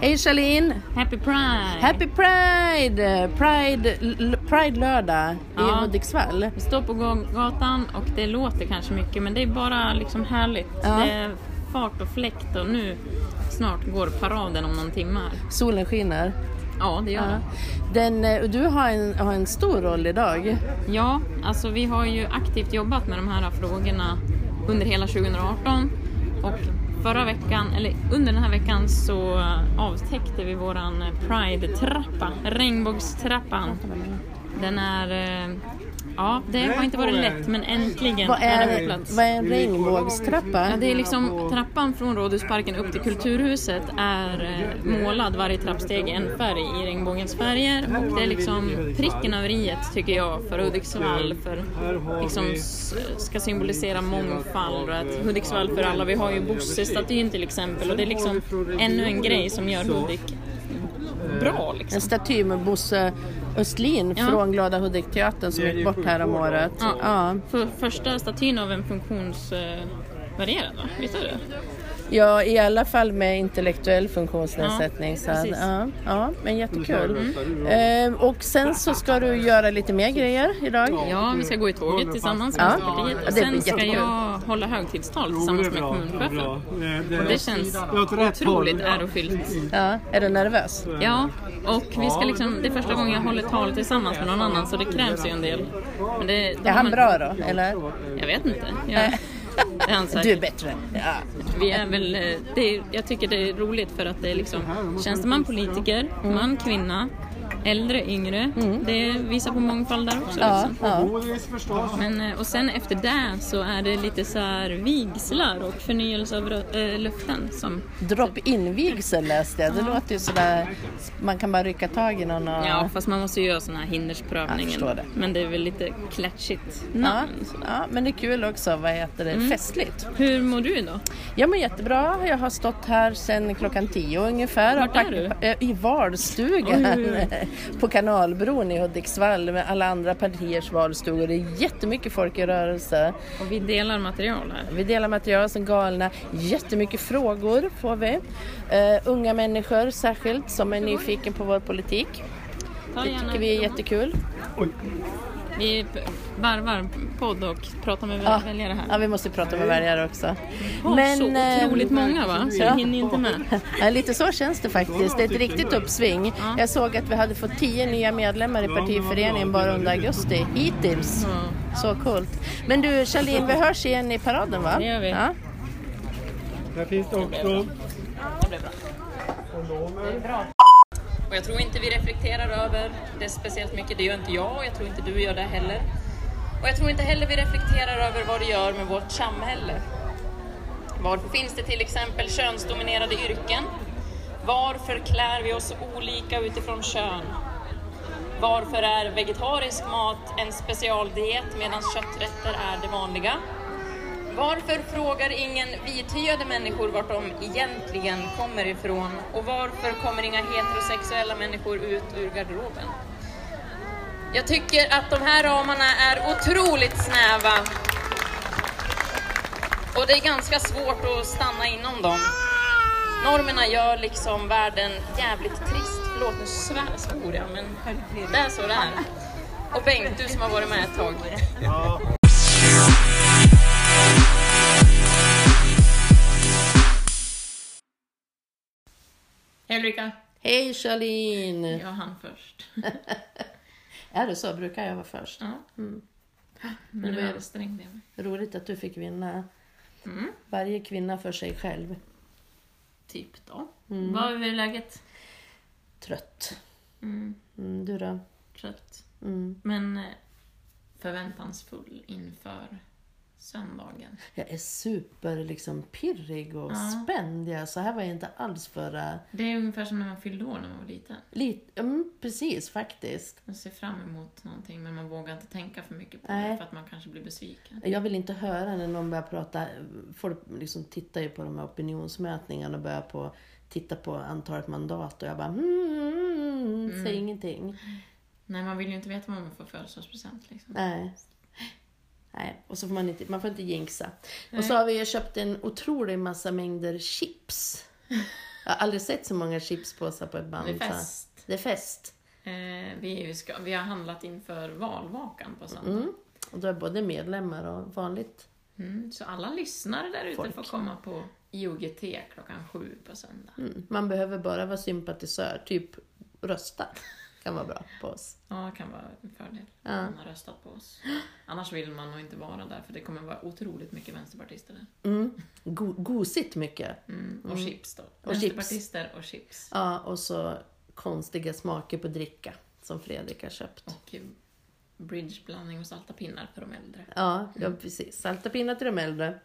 Hej Charlene! Happy Pride! Happy Pride! Pride, Pride lördag i Ja. Hudiksvall. Vi står på gågatan och det låter kanske mycket men det är bara liksom härligt. Ja. Det är fart och fläkt och nu snart går paraden om någon timme. Solen skiner. Ja, det gör Ja. det. Den, eh, du har en, har en stor roll idag. Ja, alltså vi har ju aktivt jobbat med de här frågorna under hela 2018 och förra veckan, eller under den här veckan så avtäckte vi våran Pride-trappa, regnbågstrappan. Den är, eh, ja det har inte varit lätt men äntligen Vad är är, på plats. vad är en regnbågstrappa? Ja, det är liksom trappan från Rådhusparken upp till Kulturhuset är eh, målad varje trappsteg i en färg i regnbågens färger och det är liksom pricken över iet tycker jag för Hudiksvall för liksom ska symbolisera mångfald och att Hudiksvall för alla. Vi har ju Bosse-statyn till exempel och det är liksom ännu en grej som gör Hudik bra liksom. En staty med Bosse Östlin Ja. från Glada Hudik-teatern som gick bort här om året. Ja. Ja. För första statyn av en funktionsvarierad va? Visst är det? Ja, i alla fall med intellektuell funktionsnedsättning. Ja, så att, ja, ja, men jättekul. Eh, och sen så ska du göra lite mer grejer idag. Ja, vi ska gå i tåget tillsammans med Ja. Vänsterpartiet Ja, och sen ska jag hålla högtidstal tillsammans med kommunchefen. Och det känns otroligt ärofyllt. Ja, är du nervös? Ja, och vi ska liksom, det är första gången jag håller tal tillsammans med någon annan så det krävs ju en del. Men det, Är han bra då, eller? Jag vet inte. Jag, det är han säkert. Du är bättre. Ja. Vi är väl, eh, det är, jag tycker det är roligt för att det är liksom tjänsteman, politiker, man, kvinna, äldre, yngre. Det visar på mångfald där också. Ja, Liksom. ja. Men, eh, och sen efter det så är det lite så här vigslar och förnyelse av äh, luften som Drop-in vigsel läste jag. Det låter ju sådär, man kan bara rycka tag i någon och... Ja, fast man måste ju göra sån här hindersprövningen. det. Men det är väl lite klatschigt Ja, namn. ja, men det är kul också, vad heter det, Mm. festligt. Hur mår du idag? Jag mår jättebra, jag har stått här sedan klockan tio ungefär. Vart Har är pack- eh, I valstugan Oj, oj, på Kanalbron i Hudiksvall med alla andra partiers valstugor. Det är jättemycket folk i rörelse. Och vi delar material här. Vi delar material som galna. Jättemycket frågor får vi. Uh, unga människor särskilt som är nyfiken på vår politik. Det tycker vi är jättekul. Vi p- varvar podd och pratar med Ja. väljare här. Ja, vi måste prata med väljare också. Men, så eh, otroligt många va? Så ja. vi hinner inte med. Ja, lite så känns det faktiskt. Det är ett riktigt uppsving. Jag såg att vi hade fått tio nya medlemmar i partiföreningen bara under augusti hittills. Ja. Så coolt. Men du Charlene, vi hörs igen i paraden va? Det gör vi. Ja. Där finns det också Och jag tror inte vi reflekterar över det speciellt mycket. Det gör inte jag och jag tror inte du gör det heller. Och jag tror inte heller vi reflekterar över vad det gör med vårt samhälle. Varför finns det till exempel könsdominerade yrken? Varför klär vi oss olika utifrån kön? Varför är vegetarisk mat en specialdiet medan kötträtter är det vanliga? Varför frågar ingen vithyade människor vart de egentligen kommer ifrån? Och varför kommer inga heterosexuella människor ut ur garderoben? Jag tycker att de här ramarna är otroligt snäva. Och det är ganska svårt att stanna inom dem. Normerna gör liksom världen jävligt trist. Förlåt, nu svär, svor jag, men det är så det är. Och Bengt, du som har varit med ett tag. Hej Ulrika! Hej Charlene! Jag hann först. Är det så? Brukar jag vara först? Ja. Mm. Men nu är- ansträngde jag mig. Roligt att du fick vinna. Mm. Varje kvinna för sig själv. Typ då. Mm. Vad är läget? Trött. Mm. Mm, du då? Trött. Mm. Men eh, förväntansfull inför söndagen. Jag är super liksom pirrig och Ja. spänd. Ja. Så här var jag inte alls förra... Det är ungefär som när man fyllde år när man var liten. Lite, mm, precis faktiskt. Man ser fram emot någonting men man vågar inte tänka för mycket på Nej. det för att man kanske blir besviken. Jag vill inte höra när någon börjar prata, folk liksom tittar ju på de här opinionsmätningarna och börjar på, titta på antalet mandat och jag bara mm, säger ingenting. Nej, man vill ju inte veta vad man får födelsedagspresent liksom. Nej. Nej, och så får man inte, man får inte jinxa. Nej. Och så har vi köpt en otrolig massa mängder chips. Jag har aldrig sett så många chipspåsar på ett band. Det är fest. Det är fest. Eh, vi, ska, vi har handlat inför valvakan på söndag. Mm. Och då är både medlemmar och vanligt. Mm, så alla lyssnare där ute får komma på IOGT klockan sju på söndag. Mm. Man behöver bara vara sympatisör, typ rösta. Kan vara bra på oss. Ja, det kan vara en fördel Ja. man har röstat på oss. Annars vill man nog inte vara där, för det kommer vara otroligt mycket vänsterpartister där. Mm. Go- gosigt mycket. Mm, och chips då. chips. Vänsterpartister och chips. Ja, och så konstiga smaker på dricka som Fredrik har köpt. Och bridgeblandning och salta pinnar för de äldre. Ja, ja precis. Salta pinnar till de äldre.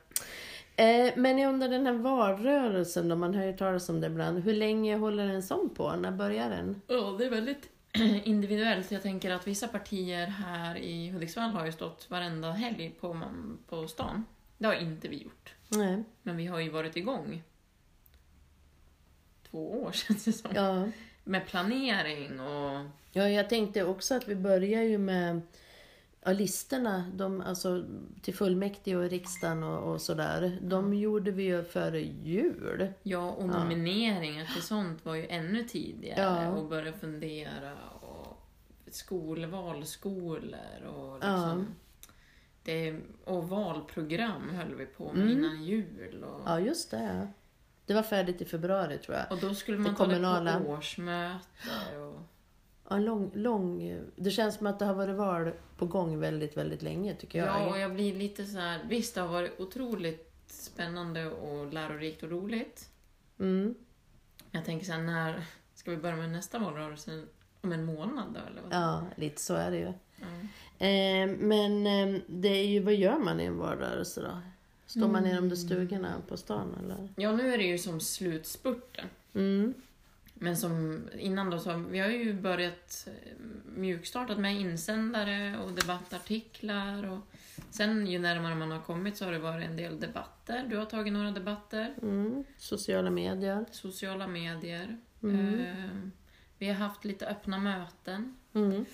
Eh, men under den här valrörelsen då, man hör ju talas om det ibland. Hur länge håller en sån på? När börjar den? Ja, det är väldigt individuellt. Jag tänker att vissa partier här i Hudiksvall har ju stått varenda helg på, på stan. Det har inte vi gjort. Nej. Men vi har ju varit igång två år känns det som. Ja. Med planering och... ja, jag tänkte också att vi börjar ju med ja, listorna, de, alltså till fullmäktige och riksdagen och, och sådär. De gjorde vi ju före jul. Ja, och nomineringar till sånt var ju ännu tidigare. Ja. Och börja fundera och skol, valskolor och liksom... Det, och valprogram höll vi på med innan jul. Och, Ja, just det. Det var färdigt i februari tror jag. och då skulle man Det ta det kommunala. på årsmöte. Och, Ja, lång, lång, det känns som att det har varit val på gång väldigt, väldigt länge tycker jag. ja, och jag blir lite så här... Visst, det har varit otroligt spännande och lärorikt och roligt. Mm. Jag tänker så här, när ska vi börja med nästa valrörelse? Om en månad då, eller? Vad? Ja, lite så är det ju. Ja. Eh, men eh, det är ju, vad gör man i en valrörelse då? Står man i de där stugorna på stan eller? ja, nu är det ju som slutspurten. Men som innan då, så vi har ju börjat eh, mjukstartat med insändare och debattartiklar. Och sen ju närmare man har kommit så har det varit en del debatter. Du har tagit några debatter. Mm. Sociala medier. Sociala medier. Mm. Eh, vi har haft lite öppna möten. Mm.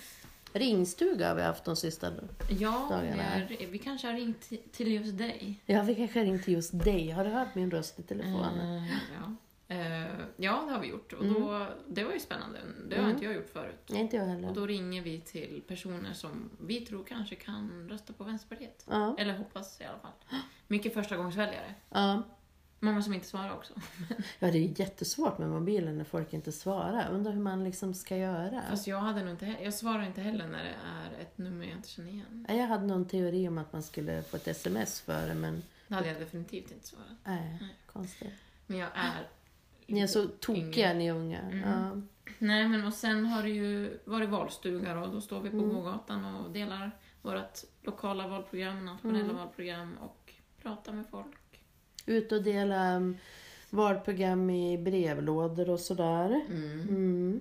Ringstuga har vi haft de sista. Ja, Dagarna. är, vi kanske har ringt till- just dig. Ja, vi kanske har ringt till just dig. Har du hört min röst i telefon? Eh, ja. Eh, ja, det har vi gjort. Och Mm. då, det var ju spännande. Det har inte jag gjort förut. Nej, inte jag Och heller. då ringer vi till personer som vi tror kanske kan rösta på Vänsterpartiet. Ja. Eller hoppas i alla fall. Mycket förstagångsväljare. Ja. Många som inte svarar också. ja, det är jättesvårt med mobilen när folk inte svarar. Undrar hur man liksom ska göra. Fast jag hade nog inte jag svarar inte heller när det är ett nummer jag inte känner igen. Ja, Jag hade någon teori om att man skulle få ett sms före, men Det hade jag definitivt inte svarat. nej, konstigt. Men jag är... Ni är så tokiga ni unga. Mm. Ja. Nej men och sen har det ju varit valstuga då. Då står vi på Mm. gågatan och delar vårt lokala valprogram, nationella Mm. valprogram och pratar med folk. Ut och dela um, valprogram i brevlådor och sådär. Mm. Mm.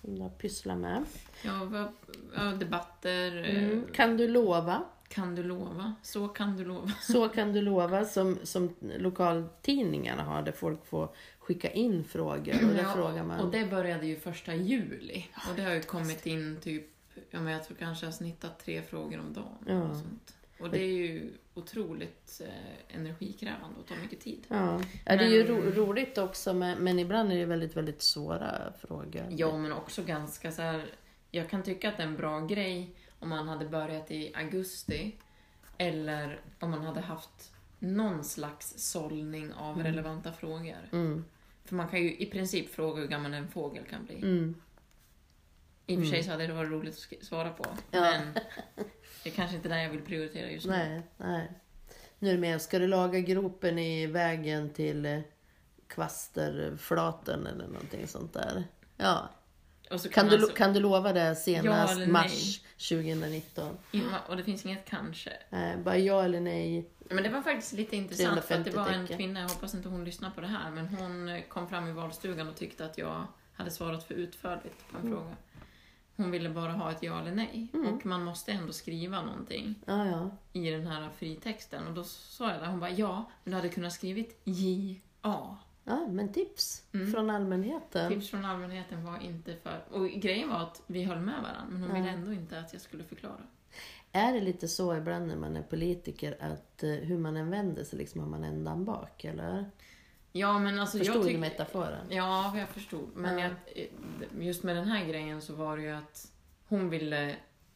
Som jag pysslar med. Ja, vi har, ja, debatter. Mm. eh, Kan du lova? Kan du lova? Så kan du lova. Så kan du lova som, som lokaltidningarna har där folk får skicka in frågor. Och där frågar man. och det började ju första juli. Och det har ju kommit in typ, ja men jag tror kanske jag snittat tre frågor om dagen. Ja. Och, sånt. och det är ju otroligt eh, energikrävande och tar mycket tid. Ja, ja det är ju Men- ro, roligt också men, men ibland är det väldigt, väldigt svåra frågor. Ja, men också ganska så här. Jag kan tycka att det är en bra grej om man hade börjat i augusti. Eller om man hade haft någon slags sållning av relevanta frågor. Mm, För man kan ju i princip fråga hur gammal en fågel kan bli. mm. I och för sig så hade det varit roligt att svara på. Ja. Men det är kanske inte det jag vill prioritera just nu. Nej, nej. Nu är det mer, ska du laga gropen i vägen till eh, Kvasterflaten eller någonting sånt där? Ja. Kan man du, så- kan du lova det Ja senast eller mars 2019? Och det finns inget kanske. Nej, bara ja eller nej. Men det var faktiskt lite intressant för att det 350 var en kvinna, jag hoppas inte hon lyssnar på det här, men hon eh, kom fram i valstugan och tyckte att jag hade svarat för utförligt på en Mm. fråga. Hon ville bara ha ett ja eller nej. Och man måste ändå skriva någonting Ja, ja. i den här fritexten. Och då sa jag det, hon bara ja, men du hade kunnat skrivit J-A. Ja, men tips Mm. från allmänheten. Tips från allmänheten var inte för... Och grejen var att vi höll med varandra, men hon Ja. ville ändå inte att jag skulle förklara. Är det lite så ibland när man är politiker att eh, hur man än vänder sig liksom har man ändan bak, eller? Ja, men alltså Förstod jag du tycker... metaforen? Ja, jag förstod. Men Ja. jag, just med den här grejen så var det ju att hon ville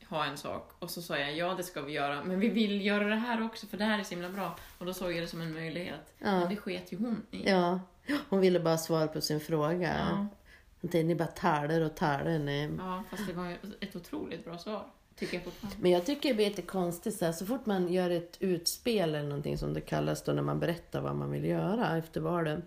ha en sak och så sa jag ja, det ska vi göra, men vi vill göra det här också för det här är så himla bra. Och då såg jag det som en möjlighet. Ja. Men det sket ju hon i. Ja, hon ville bara svara på sin fråga. Ja. Hon tänkte, ni bara talar och talar. Ni. Ja, fast det var ett otroligt bra svar. Tycker jag fortfarande. Men jag tycker det blir lite konstigt så, här, så fort man gör ett utspel eller någonting som det kallas då när man berättar vad man vill göra efter valet.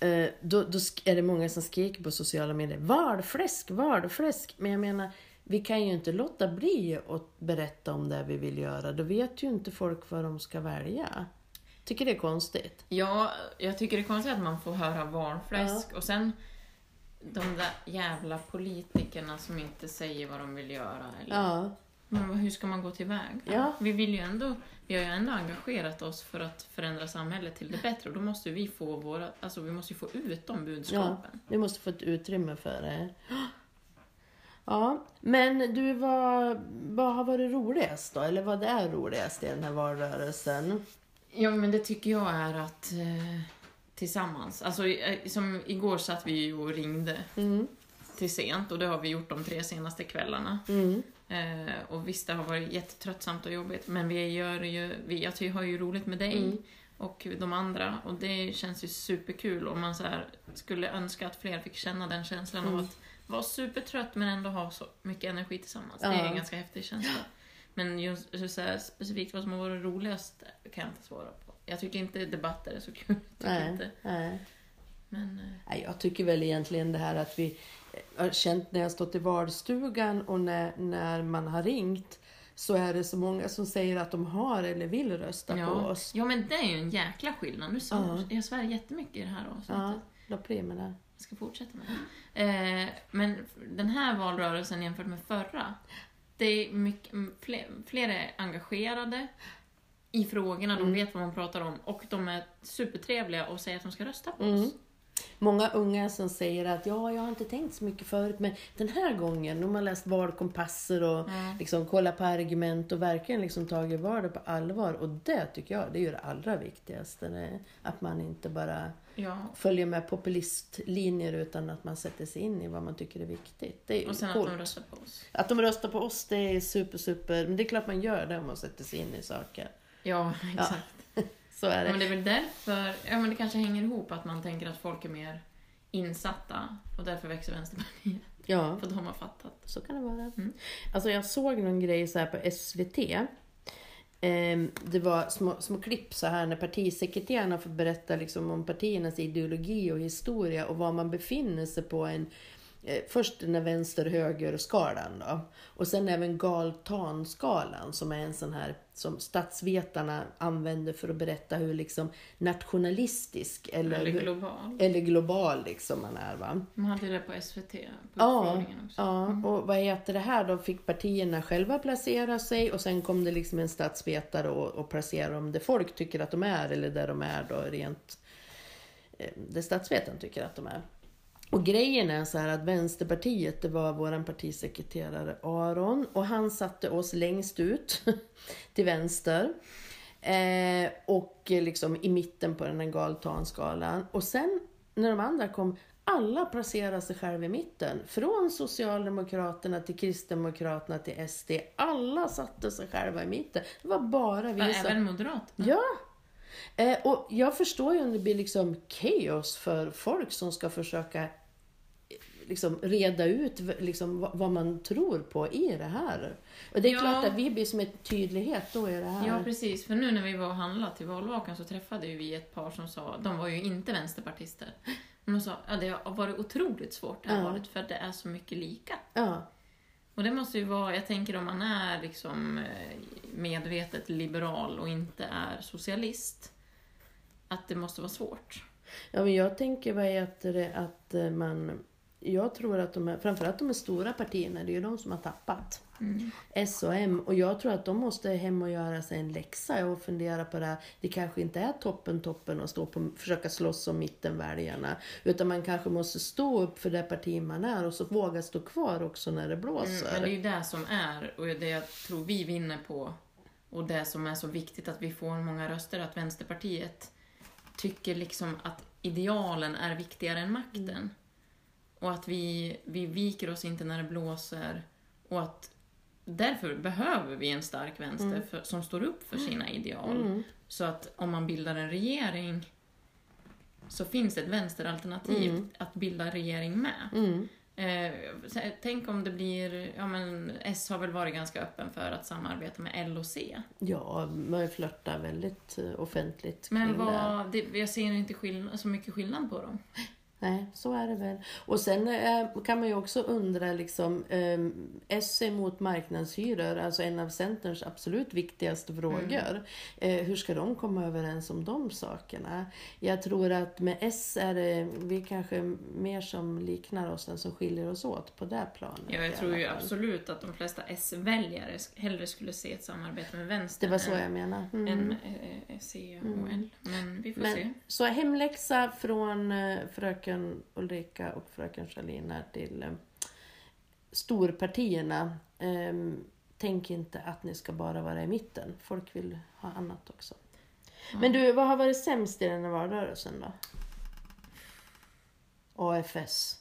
eh, Då, då är det många som skriker på sociala medier, valfläsk, valfläsk. Men jag menar, vi kan ju inte låta bli att berätta om det vi vill göra. Då vet ju inte folk vad de ska välja. Tycker det är konstigt. Ja, jag tycker det är konstigt att man får höra valfläsk och sen de där jävla politikerna som inte säger vad de vill göra. Eller, Ja, Men hur ska man gå tillväga? Ja. Vi, vill ju ändå, vi har ju ändå engagerat oss för att förändra samhället till det bättre och då måste vi få våra, alltså vi måste få ut de ja, budskapen. vi måste få ett utrymme för det. Ja, men du, vad, vad har varit roligast då? Eller vad är roligast i den här valrörelsen? Ja, men det tycker jag är att eh, tillsammans, alltså eh, som igår satt vi ju och ringde Mm, till sent och det har vi gjort de tre senaste kvällarna. mm, Eh, och visst, det har varit jättetröttsamt och jobbigt, men vi gör ju, vi, jag ty- har ju roligt med dig Mm. och de andra och det känns ju superkul och man så här, skulle önska att fler fick känna den känslan Mm. av att vara supertrött men ändå ha så mycket energi tillsammans. Det Ja. är en ganska häftig känsla. Men just just så här, specifikt vad som har varit roligast kan jag inte svara på. Jag tycker inte debatter är så kul. Nej, inte. nej. Men, eh, Nej, Jag tycker väl egentligen det här att vi har känt när jag stått i valstugan och när, när man har ringt så är det så många som säger att de har eller vill rösta på ja. oss. ja, men det är ju en jäkla skillnad. Nu sa Ja. jag svär jättemycket i det här avsnittet. Ja, la på med det. Jag ska fortsätta med det. Eh, men den här valrörelsen jämfört med förra, det är mycket, fler, fler är engagerade i frågorna, de Mm. vet vad man pratar om och de är supertrevliga och säger att de ska rösta på Mm. oss. Många unga som säger att ja, jag har inte tänkt så mycket förut, men den här gången, de har läst valkompasser och Ja. liksom kollat på argument och verkligen liksom tagit valet på allvar. Och det tycker jag, det är ju det allra viktigaste. Att man inte bara Ja. följer med populistlinjer utan att man sätter sig in i vad man tycker är viktigt. Det är Och sen coolt. att de röstar på oss. Att de röstar på oss, det är super, super. Men det är klart man gör det om man sätter sig in i saker. Ja, exakt. Så är Ja, det. men det är väl därför, ja men det kanske hänger ihop att man tänker att folk är mer insatta och därför växer Vänsterpartiet. Ja. För de har fattat. Så kan det vara. Mm. Alltså jag såg någon grej så här på SVT. Ehm, Det var små, små klipp så här när partisekreterarna får berätta liksom om partiernas ideologi och historia och var man befinner sig på en eh, Först den här vänster-höger-skalan då. Och sen även Galtan-skalan som är en sån här som statsvetarna använder för att berätta hur liksom nationalistisk eller, Eller global. eller global liksom man är. Va? Man hade det på SVT, på Ja, också. ja, och vad heter det här då? Fick partierna själva placera sig och sen kom det liksom en statsvetare och, och placera dem där folk tycker att de är eller där de är då rent eh, där statsvetaren tycker att de är. Och grejen är så här att Vänsterpartiet, det var våran partisekreterare Aron och han satte oss längst ut till vänster. Eh, och liksom i mitten på den här galtanskalan. Och sen när de andra kom, alla placerade sig själva i mitten. Från Socialdemokraterna till Kristdemokraterna till SD. Alla satte sig själva i mitten. Det var bara vi Ja, som... även Moderaterna. Ja! Eh, och jag förstår ju om det blir liksom kaos för folk som ska försöka eh, liksom reda ut liksom vad, man tror på i det här. Och det är Ja. klart att vi blir som en tydlighet då i det här. Ja, precis. För nu när vi var och handlade till valvakan så träffade vi ett par som sa, de var ju inte vänsterpartister. Men de sa, ja det har varit otroligt svårt det här Ja. valet för det är så mycket lika. ja. Och det måste ju vara, jag tänker om man är liksom eh, medvetet liberal och inte är socialist, att det måste vara svårt. Ja, men jag tänker vad heter det att eh, man... Jag tror att de här, framförallt de här stora partierna, det är ju de som har tappat. S och M. Och jag tror att de måste hem och göra sig en läxa och fundera på det här. Det kanske inte är toppen, toppen att stå på, försöka slåss om mittenväljarna. Utan man kanske måste stå upp för det parti man är och så våga stå kvar också när det blåser. Mm, men det är ju det som är, och det jag tror vi vinner på, och det som är så viktigt att vi får många röster, att Vänsterpartiet tycker liksom att idealen är viktigare än makten. Och att vi, vi viker oss inte när det blåser. Och att därför behöver vi en stark vänster för, som står upp för sina ideal. Mm. Så att om man bildar en regering så finns det ett vänsteralternativ Mm. att bilda regering med. Eh, så- tänk om det blir, ja men S har väl varit ganska öppen för att samarbeta med L och C. Ja, man flörtar väldigt eh, offentligt Men vad, det, jag ser inte skill- så mycket skillnad på dem. Nej, så är det väl. Och sen eh, kan man ju också undra, liksom, eh, S mot marknadshyror, alltså en av Centerns absolut viktigaste frågor. Eh, hur ska de komma överens om de sakerna? Jag tror att med S är det vi kanske mer som liknar oss än som skiljer oss åt på det planet. Ja, jag tror ju absolut att de flesta S-väljare hellre skulle se ett samarbete med vänster Det var så än, jag menade. Mm. än eh, C och L. Men vi får se. Men, så hemläxa från eh, fröken Ulrika och fröken Schalina till eh, storpartierna. Ehm, tänk inte att ni ska bara vara i mitten. Folk vill ha annat också. Men du, vad har varit sämst i den här valrörelsen då? AFS.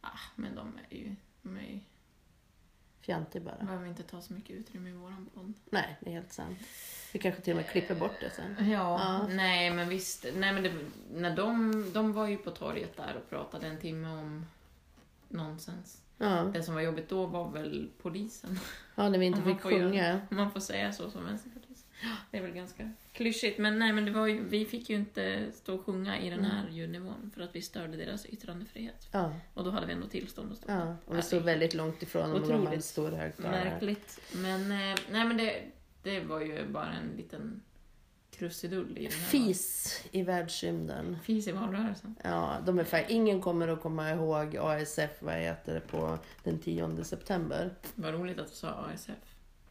Ah, men de är ju, de är ju, Fjantig bara. behöver inte ta så mycket utrymme i våran podd. Nej, det är helt sant. Vi kanske till och med klipper bort det sen. Ja, Ja. nej men visst. Nej, men det, när de, de var ju på torget där och pratade en timme om nonsens. Ja, Det som var jobbigt då var väl polisen. ja när vi inte fick göra- sjunga. Om man får säga så som vänsterpartist. Det är väl ganska klyschigt. Men nej, men det var ju, vi fick ju inte stå och sjunga i den här ljudnivån för att vi störde deras yttrandefrihet. Ja, Och då hade vi ändå tillstånd att stå ja. Och vi stod väldigt långt ifrån om de hade stor högtalare. Märkligt. Men, eh, nej, men det, det var ju bara en liten krusidull i den här Fis i världsrymden. Fis i valrörelsen. Ja, de är fa- ingen kommer att komma ihåg ASF, vad heter det, på den 10 september. Vad roligt att du sa ASF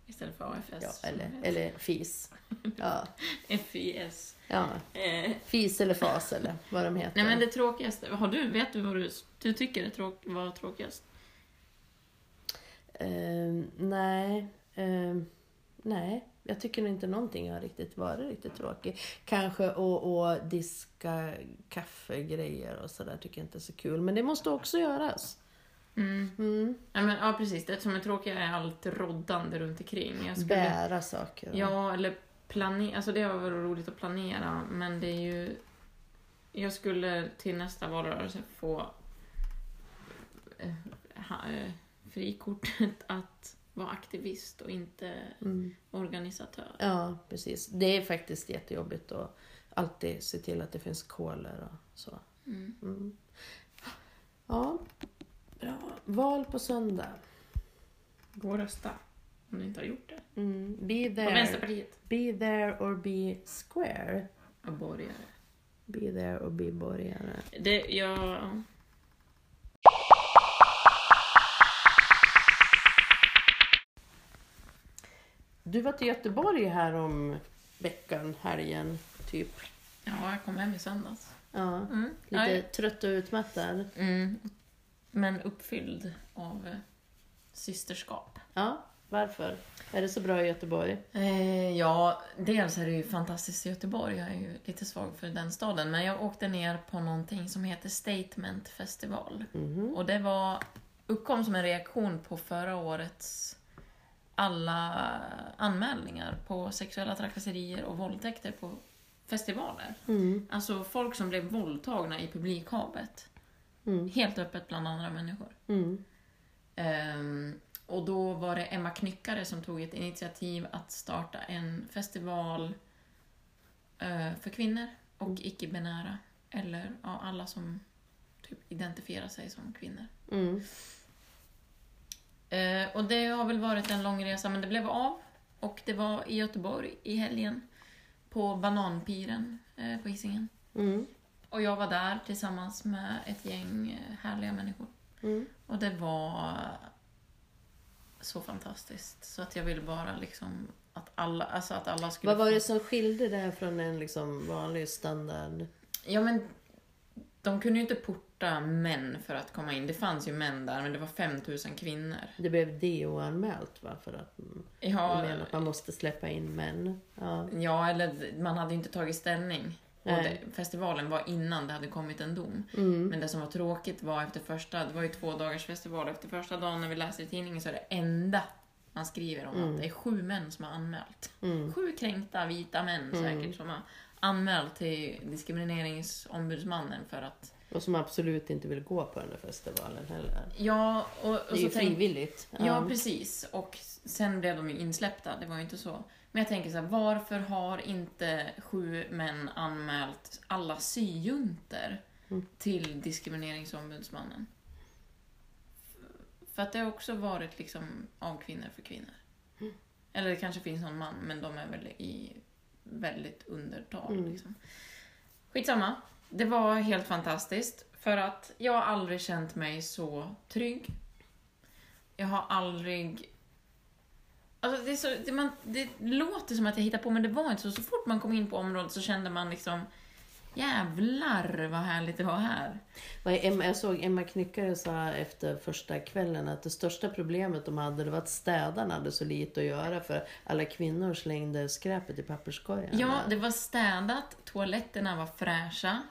istället för AFS. Ja, eller, det eller FIS. Ja, FIS. ja. Eh, FIS eller FAS eller vad de heter. nej men det tråkigaste, har du, vet du vad du, du tycker är tråk, var tråkigast? Ehm, nej, ehm, nej. Jag tycker inte någonting har riktigt varit riktigt tråkigt. Kanske att diska kaffegrejer och sådär tycker jag inte är så kul. Men det måste också göras. Mm. Mm. Ja, men, ja precis, det som är tråkiga är allt roddande runt omkring. Jag skulle, Bära saker. Ja, eller planera, alltså det har varit roligt att planera, men det är ju... Jag skulle till nästa valrörelse få eh, eh, frikortet att vara aktivist och inte Mm. organisatör. Ja, precis. Det är faktiskt jättejobbigt att alltid se till att det finns koler och så. Mm. Mm. Ja, bra. Val på söndag. Gå och rösta, om ni inte har gjort det. Mm. Be På there. Vänsterpartiet. Be there or be square. Och borgare. Be there or be borgare. Det, jag... Du var till Göteborg här om veckan, helgen, typ. Ja, jag kom hem i söndags. Ja, Mm. lite Nej. trött och utmattad. Mm. Men uppfylld av systerskap. Ja, varför? Är det så bra i Göteborg? Eh, ja, dels är det ju fantastiskt i Göteborg. Jag är ju lite svag för den staden. Men jag åkte ner på någonting som heter Statement Festival. Mhm. Och det var, uppkom som en reaktion på förra årets alla anmälningar på sexuella trakasserier och våldtäkter på festivaler. Mm. Alltså folk som blev våldtagna i publikhavet. Mm. Helt öppet bland andra människor. Mm. Ehm, och då var det Emma Knyckare som tog ett initiativ att starta en festival eh, för kvinnor och icke-binära. Eller ja, alla som typ identifierar sig som kvinnor. Mm. Eh, och det har väl varit en lång resa, men det blev av. Och det var i Göteborg i helgen. På Bananpiren eh, på Hisingen. Mm. Och jag var där tillsammans med ett gäng eh, härliga människor. Mm. Och det var så fantastiskt. Så att jag ville bara liksom att alla, alltså att alla skulle Vad var det som skilde det här från en liksom vanlig standard? Ja men de kunde ju inte porta män för att komma in. Det fanns ju män där men det var 5000 kvinnor. Det blev DO-anmält va? För att Ja, menar att man måste släppa in män. Ja. ja eller man hade ju inte tagit ställning. Och det, festivalen var innan det hade kommit en dom. Mm. Men det som var tråkigt var efter första, det var ju två dagars festival, efter första dagen när vi läste i tidningen så är det enda man skriver om att det är sju män som har anmält. Mm. Sju kränkta vita män säkert som har anmält till diskrimineringsombudsmannen för att Och som absolut inte vill gå på den där festivalen heller. Ja, och, och Det är så ju tänk, frivilligt. Ja, precis. Och sen blev de ju insläppta, det var ju inte så. Men jag tänker så här, varför har inte sju män anmält alla syjuntor Mm. till diskrimineringsombudsmannen? För att det har också varit liksom av kvinnor för kvinnor. Mm. Eller det kanske finns någon man, men de är väl i väldigt undertal. Mm. Liksom. Skitsamma. Det var helt fantastiskt. För att jag har aldrig känt mig så trygg. Jag har aldrig... Alltså det, så, det, man, det låter som att jag hittar på, men det var inte så. Så fort man kom in på området så kände man liksom Jävlar vad härligt det var här. Jag såg Emma Knyckare sa efter första kvällen att det största problemet de hade det var att städarna hade så lite att göra för alla kvinnor slängde skräpet i papperskorgen. Ja, det var städat, toaletterna var fräscha.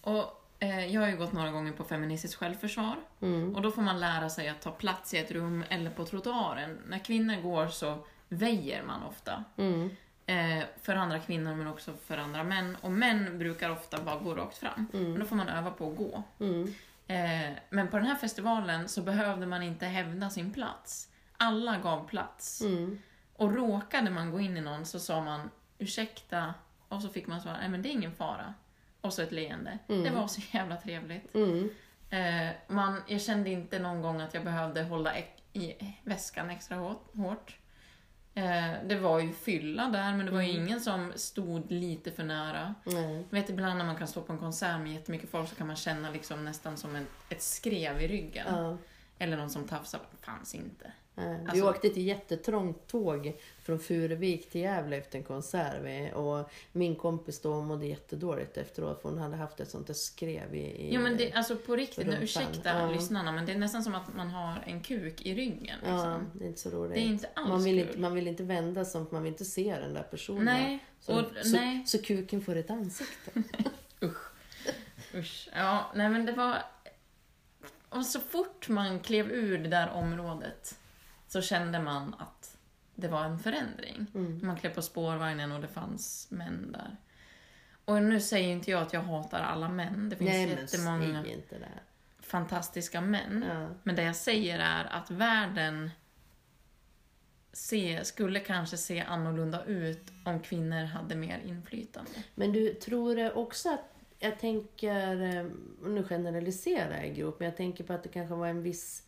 Och jag har ju gått några gånger på feministiskt självförsvar. Mm. Och då får man lära sig att ta plats i ett rum eller på trottoaren. När kvinnor går så väjer man ofta. Mm. Eh, för andra kvinnor men också för andra män. Och män brukar ofta bara gå rakt fram. Men då får man öva på att gå. Mm. Eh, men på den här festivalen så behövde man inte hävda sin plats. Alla gav plats. Mm. Och råkade man gå in i någon så sa man ursäkta och så fick man svara nej men det är ingen fara. Och så ett leende. Det var så jävla trevligt. Mm. Eh, man, jag kände inte någon gång att jag behövde hålla i väskan extra hårt. Eh, det var ju fylla där, men det var ju ingen som stod lite för nära. Jag vet ibland när man kan stå på en konsert med jättemycket folk så kan man känna liksom nästan som ett, ett skrev i ryggen. Eller någon som tafsar. Fanns inte. Nej. Vi Alltså- åkte till jättetrångt tåg från Furuvik till Gävle efter en konsert. Och min kompis då mådde jättedåligt efteråt för hon hade haft ett sånt där skrev i... i men det, alltså på riktigt, rumpan. ursäkta Ja. lyssnarna, men det är nästan som att man har en kuk i ryggen. Ja, Liksom. det är inte så roligt. Det är inte alls man, vill kul. inte, man vill inte vända sig, för man vill inte se den där personen. Nej, så, och, så, nej. så kuken får ett ansikte. Usch. Ja, nej men det var... Och så fort man klev ur det där området så kände man att det var en förändring. Mm. Man klev på spårvagnen och det fanns män där. Och nu säger inte jag att jag hatar alla män. Det finns Nej, jättemånga fantastiska män. Ja. Men det jag säger är att världen se, skulle kanske se annorlunda ut om kvinnor hade mer inflytande. Men du, tror också att, jag tänker, eh, nu generaliserar jag grovt, men jag tänker på att det kanske var en viss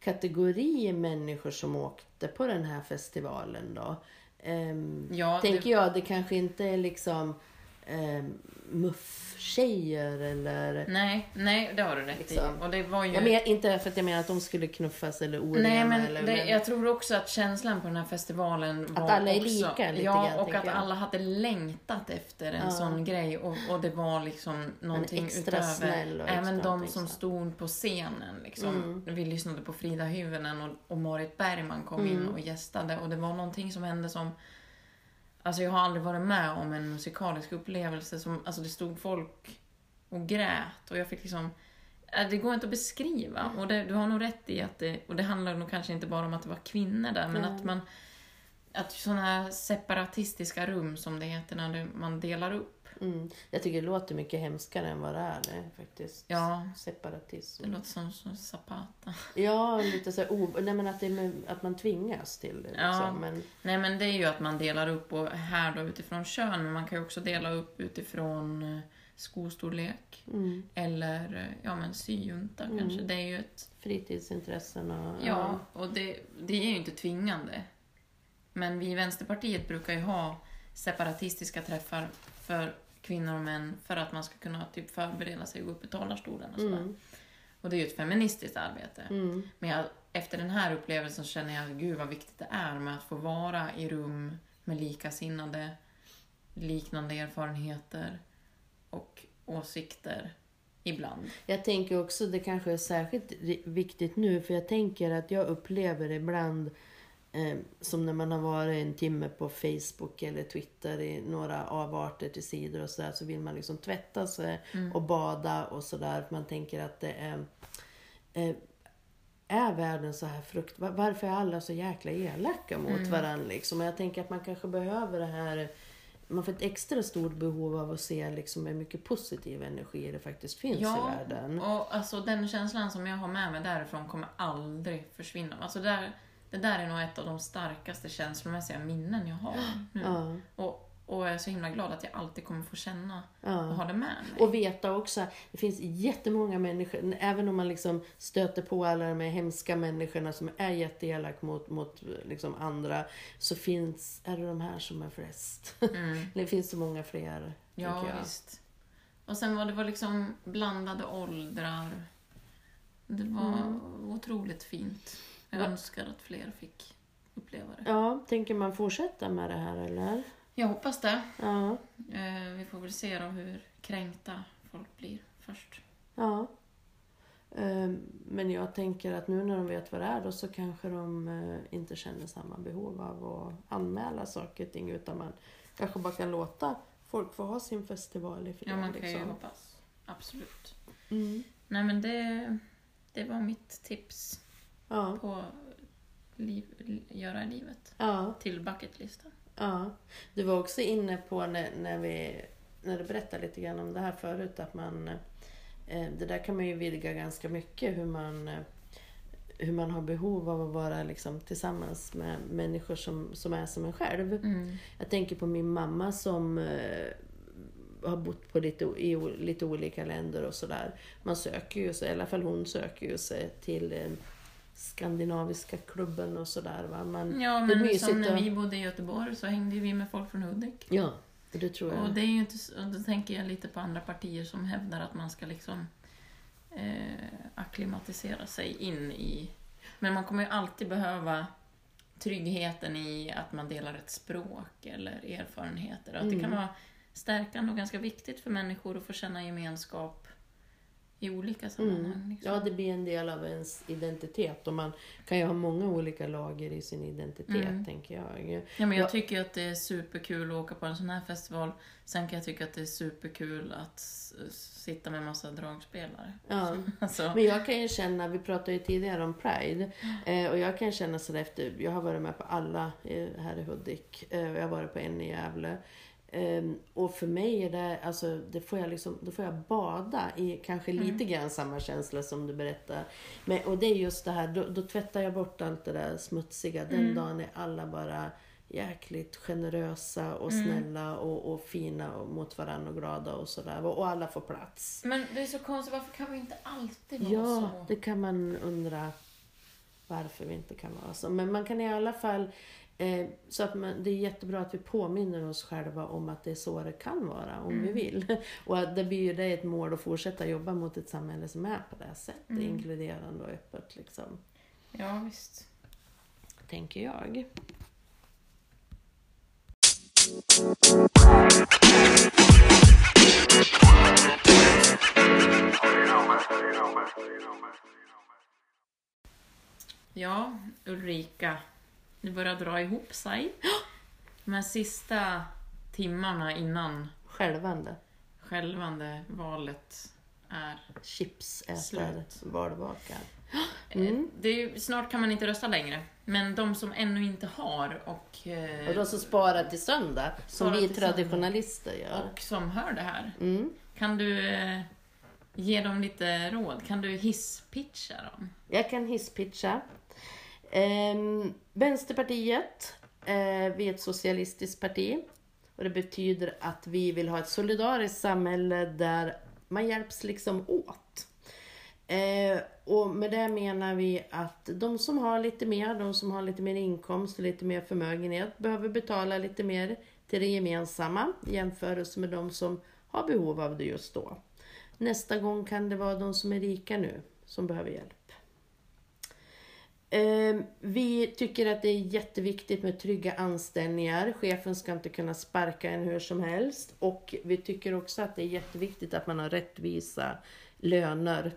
kategori människor som åkte på den här festivalen då. Ehm, Ja, tänker det, jag, det kanske inte är liksom um, muff-tjejer eller... nej, nej, det har du rätt Liksom. i. Och det var ju... Jag menar, inte för att jag menar att de skulle knuffas eller orena Nej, men, eller... det, jag tror också att känslan på den här festivalen var alla är också, lika lite Ja, grann, och att jag. alla hade längtat efter en Ja. sån grej och, och det var liksom någonting extra utöver. snäll och extra Även de någonting som stod på scenen. Liksom. Mm. Vi lyssnade på Frida Hyvönen och, och Marit Bergman kom Mm. in och gästade och det var någonting som hände som Alltså jag har aldrig varit med om en musikalisk upplevelse som, alltså det stod folk och grät och jag fick liksom äh, det går inte att beskriva och det, du har nog rätt i att det, och det handlar nog kanske inte bara om att det var kvinnor där men Nej. att man att sådana här separatistiska rum som det heter när man delar upp. Mm. Jag tycker det låter mycket hemskare än vad det är det, faktiskt. Ja. Separatism. Det låter som, som Zapata. Ja, lite så här. Nej, men att, det är med, att man tvingas till det. Liksom. Ja. Men, Nej men det är ju att man delar upp och här då utifrån kön men man kan ju också dela upp utifrån eh, skostorlek mm, eller eh, ja men syjunta Mm. kanske. Det är ju ett fritidsintressen och... Ja, och det, det är ju inte tvingande. Men vi i Vänsterpartiet brukar ju ha separatistiska träffar för kvinnor och män för att man ska kunna typ förbereda sig och gå upp i talarstolen och sådär. Mm, Och det är ju ett feministiskt arbete. mm, Men jag, efter den här upplevelsen känner jag, gud vad viktigt det är med att få vara i rum med likasinnade, liknande erfarenheter och åsikter ibland. Jag tänker också, det kanske är särskilt viktigt nu, för jag tänker att jag upplever ibland Eh, som när man har varit en timme på Facebook eller Twitter i några avarter till sidor och sådär så vill man liksom tvätta sig och bada och sådär. Man tänker att det är... Eh, är världen så här frukt... var- Varför är alla så jäkla elaka mot varandra liksom? Och jag tänker att man kanske behöver det här... Man får ett extra stort behov av att se liksom hur mycket positiv energi det faktiskt finns i världen. och alltså den känslan som jag har med mig därifrån kommer aldrig försvinna. Alltså där, det där är nog ett av de starkaste känslomässiga minnen jag har nu. Ja, Och, och jag är så himla glad att jag alltid kommer få känna ja. och ha det med mig. Och veta också, det finns jättemånga människor, även om man liksom stöter på alla de här hemska människorna som är jätteelak mot, mot liksom andra, så finns, är det de här som är flest. Mm. det finns så många fler, Ja, jag. visst. Och sen var det var liksom blandade åldrar. Det var Mm. otroligt fint. Jag önskar att fler fick uppleva det. Ja, tänker man fortsätta med det här eller? Jag hoppas det. Ja, Eh, vi får väl se då hur kränkta folk blir först. ja. Ehm, Men jag tänker att nu när de vet vad det är då så kanske de eh, inte känner samma behov av att anmäla saker och ting utan man kanske bara kan låta folk få ha sin festival i fred. Ja, man kan ju liksom. hoppas. Absolut. Mm. Nej, men det, det var mitt tips Ja, på liv, göra i livet. ja, Till bucketlistan. ja. Du var också inne på när, när, vi, när du berättade lite grann om det här förut att man eh, det där kan man ju vidga ganska mycket hur man hur man har behov av att vara liksom, tillsammans med människor som, som är som en själv. Mm. Jag tänker på min mamma som eh, har bott på lite, i lite olika länder och sådär. Man söker ju sig, i alla fall hon söker ju sig till eh, skandinaviska klubben och sådär. Va? Ja, det är men som när vi bodde i Göteborg så hängde vi med folk från Hudik. Ja, det tror jag. Och det är ju inte, och då tänker jag lite på andra partier som hävdar att man ska liksom eh, akklimatisera sig in i... Men man kommer ju alltid behöva tryggheten i att man delar ett språk eller erfarenheter. Att det kan Mm. vara stärkande och ganska viktigt för människor att få känna gemenskap i olika sammanhang. Mm. Liksom. Ja, det blir en del av ens identitet och man kan ju ha många olika lager i sin identitet, Mm. tänker jag. Ja, men jag Ja. tycker att det är superkul att åka på en sån här festival. Sen kan jag tycka att det är superkul att sitta med massa dragspelare. Ja. Alltså, Men jag kan ju känna, vi pratade ju tidigare om Pride, eh, och jag kan känna sådär efter, jag har varit med på alla eh, här i Hudik, eh, och jag har varit på en i Gävle. Eh, och för mig är det, alltså, det får jag liksom, då får jag bada i kanske lite grann samma känsla som du berättar. Men, och det är just det här, då, då tvättar jag bort allt det där smutsiga. Den dagen är alla bara jäkligt generösa och snälla och, och fina och mot varandra och glada och sådär. Och, och alla får plats. men det är så konstigt, varför kan vi inte alltid vara Ja, så? det kan man undra varför vi inte kan vara så. Men man kan i alla fall, eh, så att man, det är jättebra att vi påminner oss själva om att det är så det kan vara om vi vill. Och att det blir ju det ett mål att fortsätta jobba mot ett samhälle som är på det här sättet, inkluderande och öppet liksom, Ja, visst. tänker jag. Ja, Ulrika. Det börjar dra ihop sig. De här sista timmarna innan Självande. självande valet är... Chips äter Slut. valvaka. Mm. Mm. Det är, ju- snart kan man inte rösta längre. Men de som ännu inte har och, eh, Och de som sparar till söndag, som Sparar vi till söndag. traditionalister gör. och som hör det här. Mm. Kan du eh, ge dem lite råd? Kan du hisspitcha dem? Jag kan hisspitcha. Eh, Vänsterpartiet, eh, vi är ett socialistiskt parti. Och det betyder att vi vill ha ett solidariskt samhälle där man hjälps liksom åt. Eh, och med det menar vi att de som har lite mer, de som har lite mer inkomst och lite mer förmögenhet behöver betala lite mer till det gemensamma i jämförelse med de som har behov av det just då. Nästa gång kan det vara de som är rika nu som behöver hjälp. Eh, Vi tycker att det är jätteviktigt med trygga anställningar. Chefen ska inte kunna sparka en hur som helst. Och vi tycker också att det är jätteviktigt att man har rättvisa löner.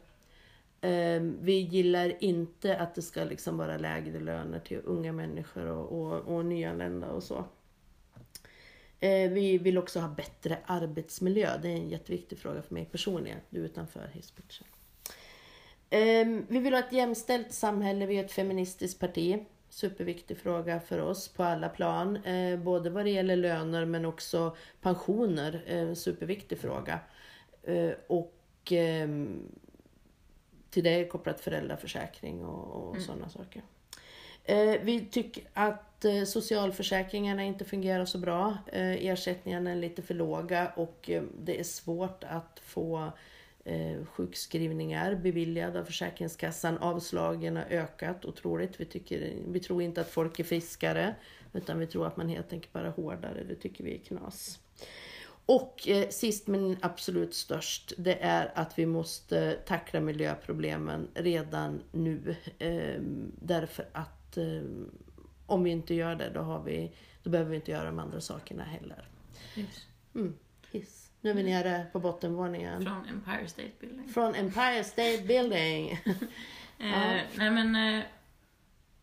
Ehm, vi gillar inte att det ska liksom vara lägre löner till unga människor och, och, och nyanlända och så. Eh, vi vill också ha bättre arbetsmiljö. Det är en jätteviktig fråga för mig personligen, utanför hisspitchen. Ehm, vi vill ha ett jämställt samhälle, vi är ett feministiskt parti. Superviktig fråga för oss på alla plan. Eh, både vad det gäller löner men också pensioner. Eh, superviktig fråga. Och ehm, till det är kopplat föräldraförsäkring och, och sådana saker. Vi tycker att eh, socialförsäkringarna inte fungerar så bra. Ersättningarna är lite för låga och det är svårt att få eh, sjukskrivningar beviljade av Försäkringskassan. Avslagen har ökat otroligt. Vi, tycker, vi tror inte att folk är friskare utan vi tror att man helt enkelt bara är hårdare. Det tycker vi är knas. Och eh, sist men absolut störst, det är att vi måste tackla miljöproblemen redan nu. Eh, därför att eh, om vi inte gör det, då, har vi, då behöver vi inte göra de andra sakerna heller. Yes. Mm, hiss. Nu är vi nere på bottenvåningen. Från Empire State Building. Från Empire State Building. Eh, nej men, eh,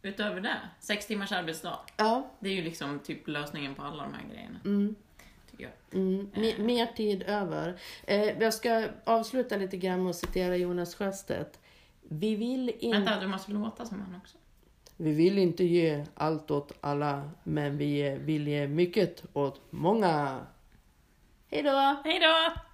utöver det, sex timmars arbetsdag. ja, Det är ju liksom typ lösningen på alla de här grejerna. mm, mm, me- mer tid över. Eh, jag ska avsluta lite grann med att citera Jonas Sjöstedt. Vi vill inte... Vänta, du måste låta som han också. Vi vill inte ge allt åt alla, men vi vill ge mycket åt många. Hej då! Hej då!